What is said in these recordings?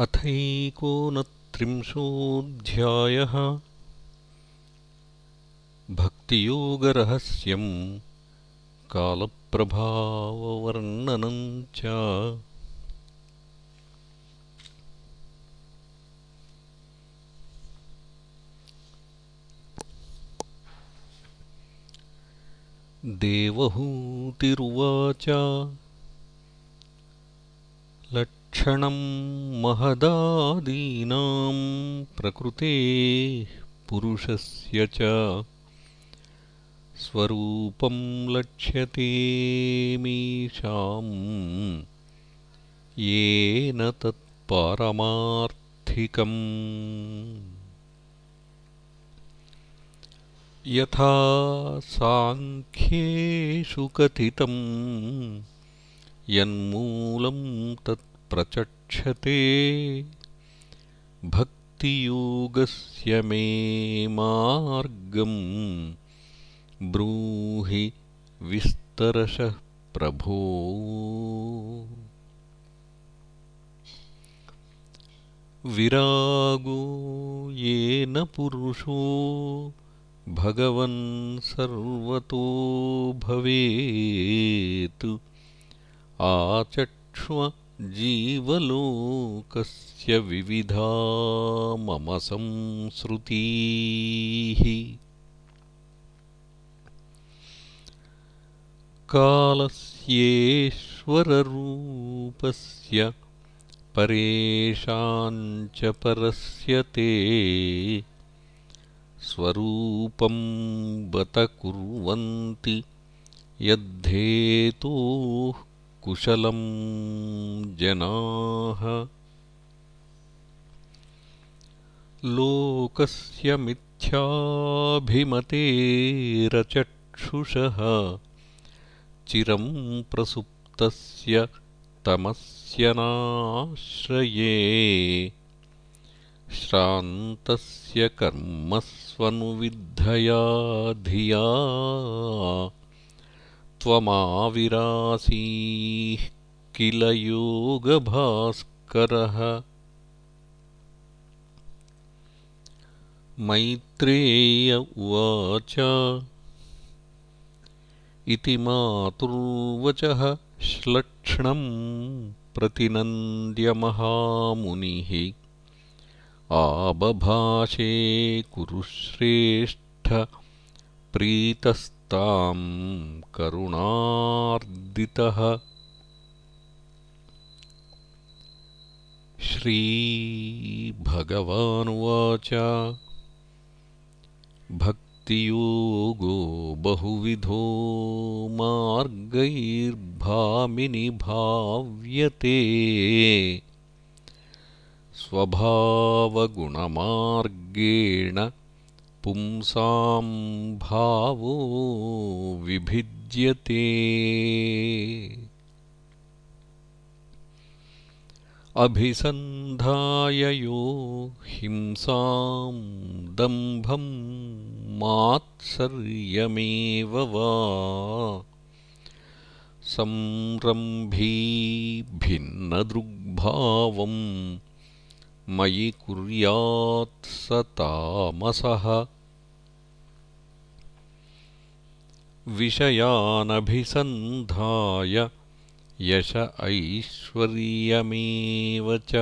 अथैकोनत्रिंशोऽध्यायः। भक्तियोगरहस्यम् कालप्रभाववर्णनम् च। देवहूतिरुवाच क्षणं महदादीनां प्रकृतेः पुरुषस्य च स्वरूपं लक्ष्यतेमीशाम् येन तत्पारमार्थिकम्। यथा साङ्ख्येषु कथितं यन्मूलं तत् प्रचक्षते। भक्तियोगस्य मे मार्गम् ब्रूहि विस्तरशः प्रभो। विरागो येन पुरुषो भगवन् सर्वतो भवेत्। आचक्ष्व जीवलोकस्य विविधा मम संसृतीः। कालस्येश्वररूपस्य परेषाञ्च परस्य ते स्वरूपं बत कुर्वन्ति यद्धेतोः कुशलं जनाः। लोकस्य मिथ्याभिमतेरचक्षुषः चिरं प्रसुप्तस्य तमस्य नाश्रये। श्रान्तस्य कर्मस्वनुविद्धया धिया त्वमाविरासीः किल योगभास्करः? मैत्रेय उवाच। इति मातुर्वचः श्लक्ष्णम् प्रतिनन्द्यमहामुनिः आबभाषे कुरुश्रेष्ठ प्रीतस्त करुणार्दितः। श्रीभगवानुवाच। भक्तियोगो बहुविधो मार्गैर्भामिनि भाव्यते स्वभावगुणमार्गेण पुंसां भावो विभिद्यते अभिसन्धाययो हिंसां दम्भं मात्सर्यमेव वा। संरम्भी भिन्नदृग्भावम् मयि कुर्यात् स तामसः विषयानभिसन्धाय यश ऐश्वर्यमेव च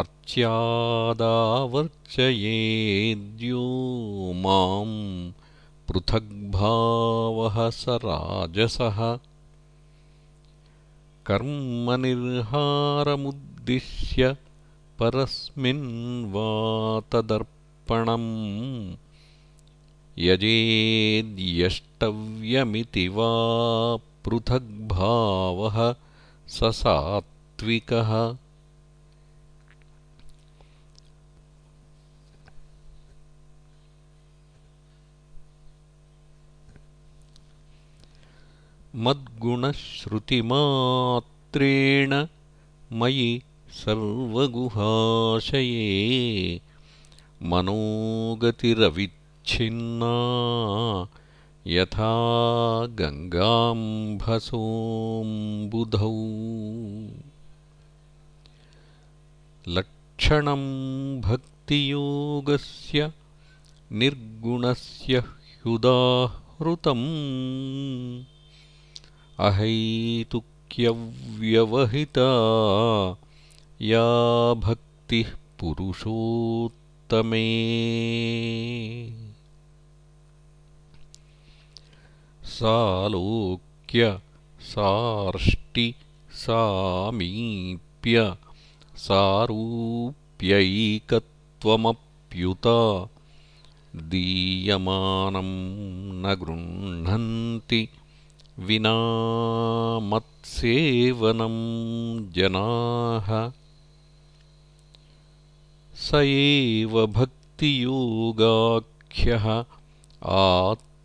अर्च्यादावर्चयेद्यो मां पृथग्भावः स राजसः कर्मनिर्हारमुद्दिश्य परस्मिन् वा तदर्पणम् यजेद्यष्टव्यमिति वा पृथग्भावः स सात्विकः। मद्गुणश्रुतिमात्रेण मयि सर्वगुहाशये मनोगतिरविच्छिन्ना यथा गङ्गाम्भसोऽम्बुधौ लक्षणं भक्तियोगस्य निर्गुणस्य ह्युदाहृतम्। अहैतुक्यव्यवहिता या भक्तिः पुरुषोत्तमे सालोक्य सार्ष्टि सामीप्य सारूप्यैकत्वमप्युता दीयमानं न गृह्णन्ति विना मत्सेवनं जनाः। स एव भक्तियोगाख्यः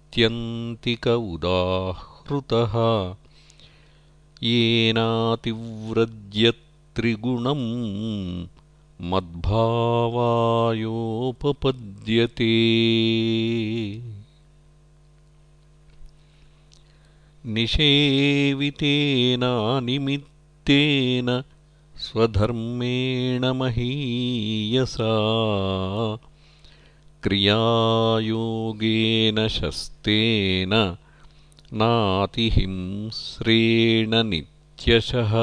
आत्यन्तिक उदाहृतः येनातिव्रज्यत्रिगुणम् मद्भावायोपपद्यते। निषेवितेनानिमित्तेन स्वधर्मेण महीयसा क्रियायोगेन शस्तेन नातिहिंस्रेण नित्यशः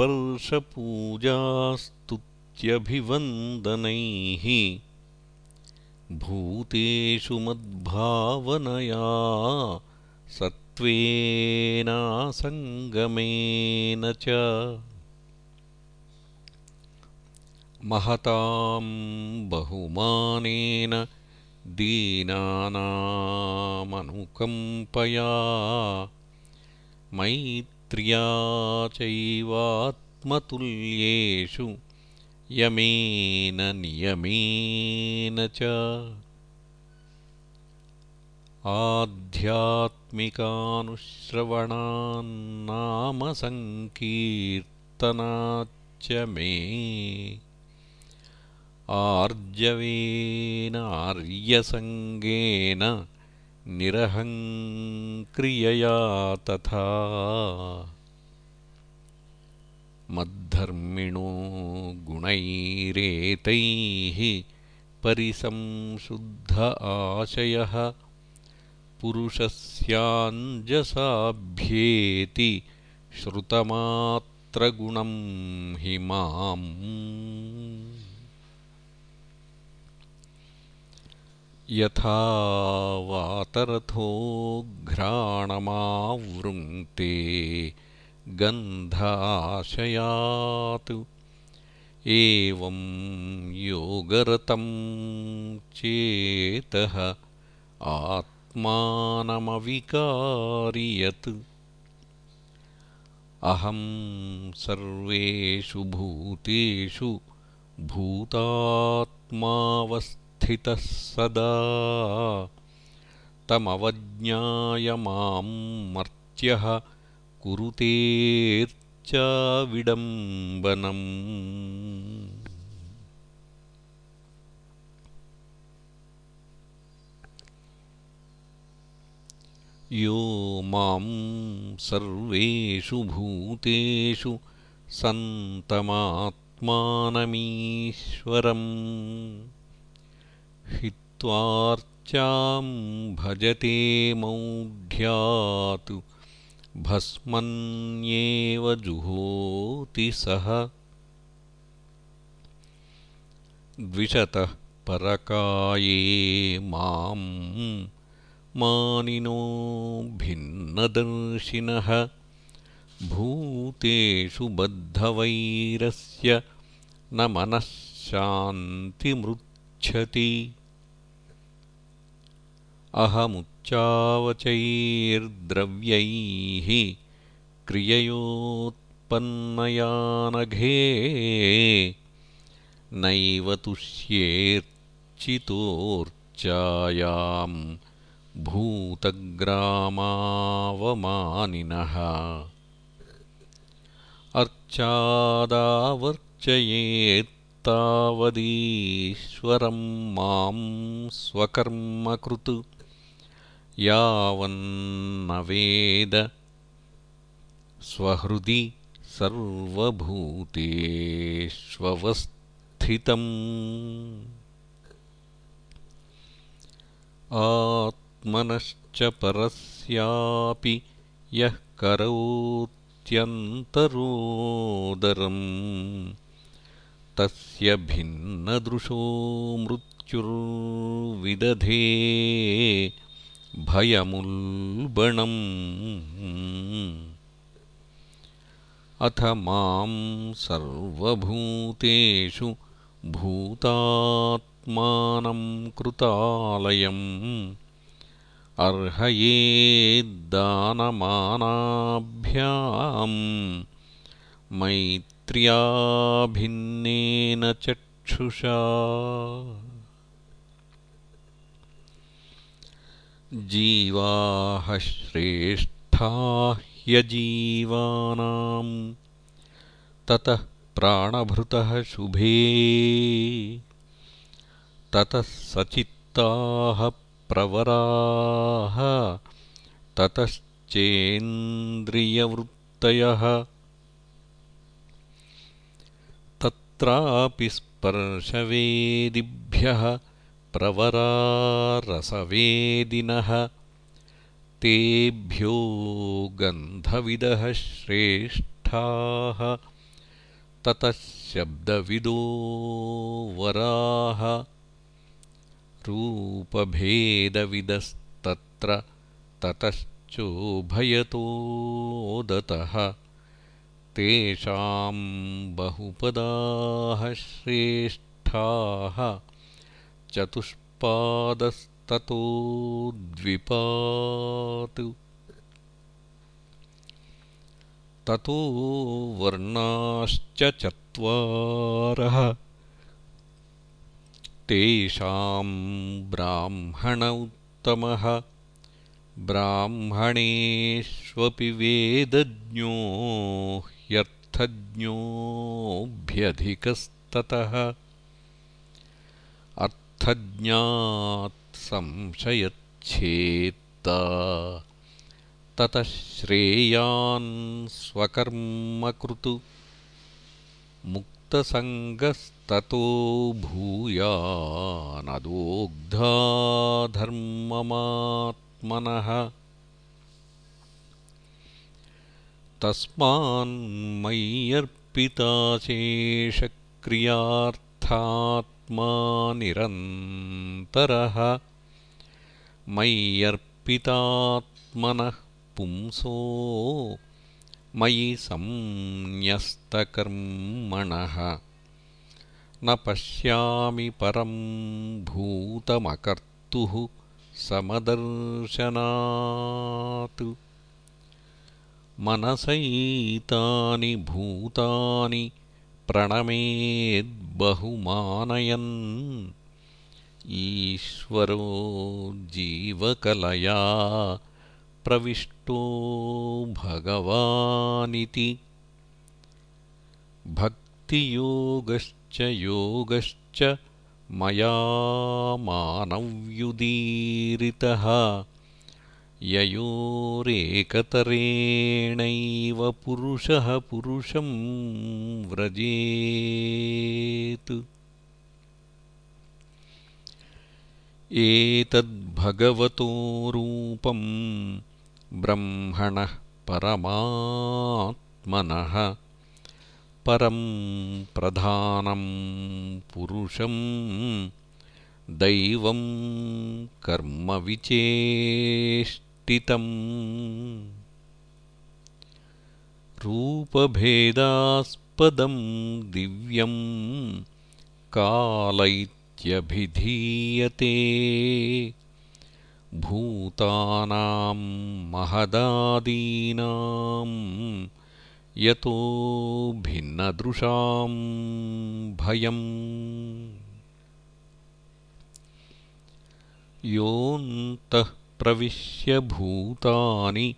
मद्धिष्ण्यदर्शनस्पर्शपूजास्तुत्यभिवन्दनैः भूतेषु मद्भावनया सत्त्वेनासङ्गमेन च। महतां बहुमानेन दीनानामनुकम्पया मैत्र्या चैवात्मतुल्येषु यमेन नियमेन च। आध्यात्मिकानुश्रवणान्नामसङ्कीर्तनाच्च मे। आर्जवेनार्यसङ्गेन निरहङ्क्रियया तथा मद्धर्मिणो गुणैरेतैः परिसंशुद्ध आशयः पुरुषस्याञ्जसाभ्येति श्रुतमात्रगुणं हि माम् यथा वातरथो घ्राणमावृङ्क्ते गन्धाशयात्। एवं योगरतं चेतः आत्मानमविकारियत्। अहं सर्वेषु भूतेषु भूतात्मावस् स्थितः सदा। तमवज्ञाय मां मर्त्यः कुरुतेर्चाविडम्बनम्। यो मां सर्वेषु भूतेषु सन्तमात्मानमीश्वरम् हित्वार्चां भजते मौढ्यात् भस्मन्येव जुहोति सः। द्विषतः परकाये मां मानिनो भिन्नदर्शिनः भूतेषु बद्धवैरस्य न मनःशान्तिमृच्छति अहमुच्चावचैर्द्रव्यैः क्रिययोत्पन्नयानघे नैव तुष्येर्चितोर्चायां भूतग्रामावमानिनः। अर्चादावर्चयेत्तावदीश्वरं मां स्वकर्मकृत् यावन्न वेद स्वहृदि सर्वभूतेष्वस्थितम्। आत्मनश्च परस्यापि यः करोत्यन्तरोदरम् तस्य भिन्नदृशो मृत्युर्विदधे भयमुल्बणम्। अथ मां सर्वभूतेषु भूतात्मानं कृतालयम्। अर्हयेद्दानमानाभ्याम्। मैत्र्याभिन्नेन चक्षुषा जीवाः श्रेष्ठा ह्यजीवानाम्। ततः प्राणभृतः शुभे। ततः सचित्ताः प्रवराः। ततश्चेन्द्रियवृत्तयः। तत्रापि स्पर्शवेदिभ्यः प्रवरारसवेदिनः तेभ्यो गन्धविदः श्रेष्ठाः ततः शब्दविदो वराः रूपभेदविदस्तत्र ततश्चोभयतोदतः तेषां बहुपदाः श्रेष्ठाः चतुष्पादस्ततो द्विपात्। ततो वर्णाश्च चत्वारः। तेषां ब्राह्मण उत्तमः। ब्राह्मणेष्वपि वेदज्ञो ह्यर्थज्ञोऽभ्यधिकस्ततः अर्थज्ञात् संशयच्छेत्ता। ततः श्रेयान् स्वकर्मकृतु। मुक्तसङ्गस्ततो भूयानदोग्धाधर्ममात्मनः तस्मान्मय्यर्पिताशेषक्रियार्थात्मा निरन्तरः। मय्यर्पितात्मनः पुंसो मयि संन्यस्तकर्मणः। न पश्यामि परं भूतमकर्तुः समदर्शनात्। मनसैतानि भूतानि प्रणमेद्बहुमानयन् ईश्वरो जीवकलया प्रविष्टो भगवानिति। भक्तियोगश्च योगश्च मया मानव्युदीरितः ययोरेकतरेणैव पुरुषः पुरुषं व्रजेत्। एतद्भगवतो रूपम् ब्रह्मणः परमात्मनः परं प्रधानं पुरुषं दैवं रूपभेदास्पदं दिव्यं काल इत्यभिधीयते भूतानां महदादीनां यतो भिन्नदृशां भयम्। योऽन्तः प्रविश्य भूतानि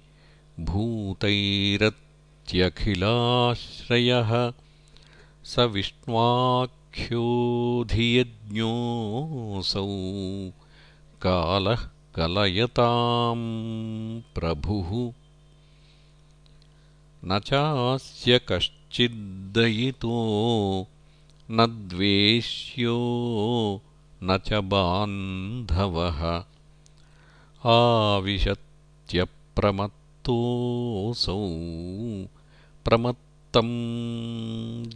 विष्णुरित्यखिलाश्रयः स विष्ण्वाख्योऽधियज्ञोऽसौ कालः कलयताम् प्रभुः। न चास्य कश्चिद्दयितो न द्वेष्यो न च बान्धवः आविशत्यप्रमत्तोऽसौ प्रमत्तं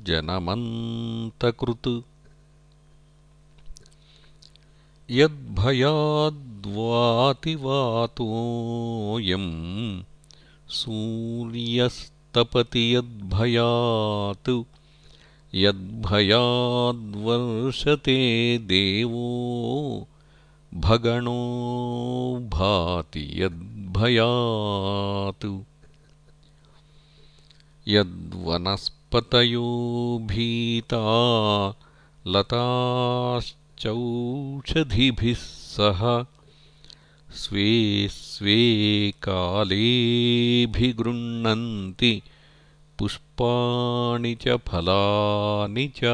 जनमन्तकृत्। यद्भयाद्वातिवातोऽयम् सूर्यस्तपति यद्भयात् यद्भयाद्वर्षते देवो भगणो भाति यद्भयात्। यद्वनस्पतयो भीता लताश्चौषधिभिः सह स्वे स्वे कालेऽभिगृह्णन्ति पुष्पाणि च फलानि च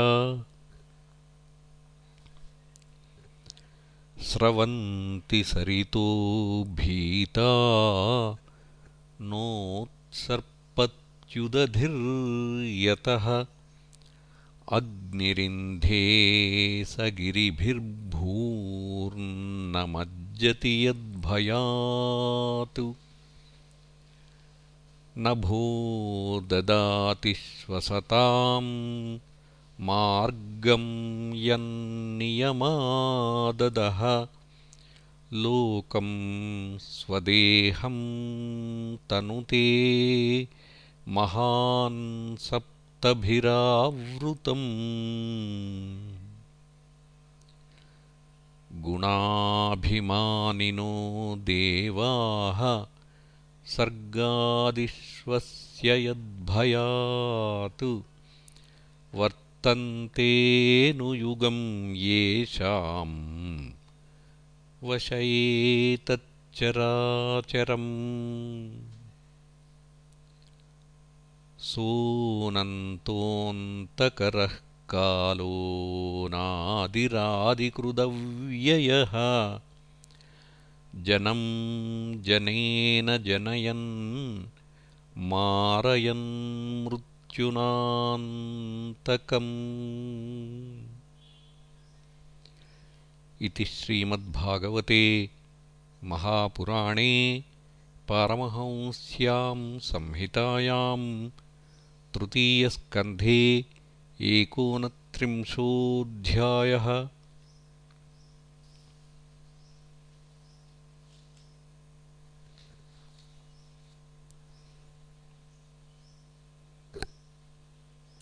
स्रवन्ति सरितो भीता नोत्सर्पत्युदधिर्यतः अग्निरिन्धे स गिरिभिर्भूर्नमज्जति यद्भयात्। नभो ददाति श्वसताम् मार्गं यन्नियमाददः लोकं स्वदेहं तनुते महान् सप्तभिरावृतम्। गुणाभिमानिनो देवाः सर्गादिष्वस्य यद्भयात् वर्तन्तेऽनुयुगं येषाम् वशयेतच्चराचरम् सोऽनन्तोऽन्तकरः कालो नादिरादिकृदव्ययः। जनं जनेन जनयन् मारयन् मृत्युनान्तकम् इति श्रीमद्भागवते महापुराणे पारमहंस्यां संहितायां तृतीयस्कन्धे एकोनत्रिंशोऽध्यायः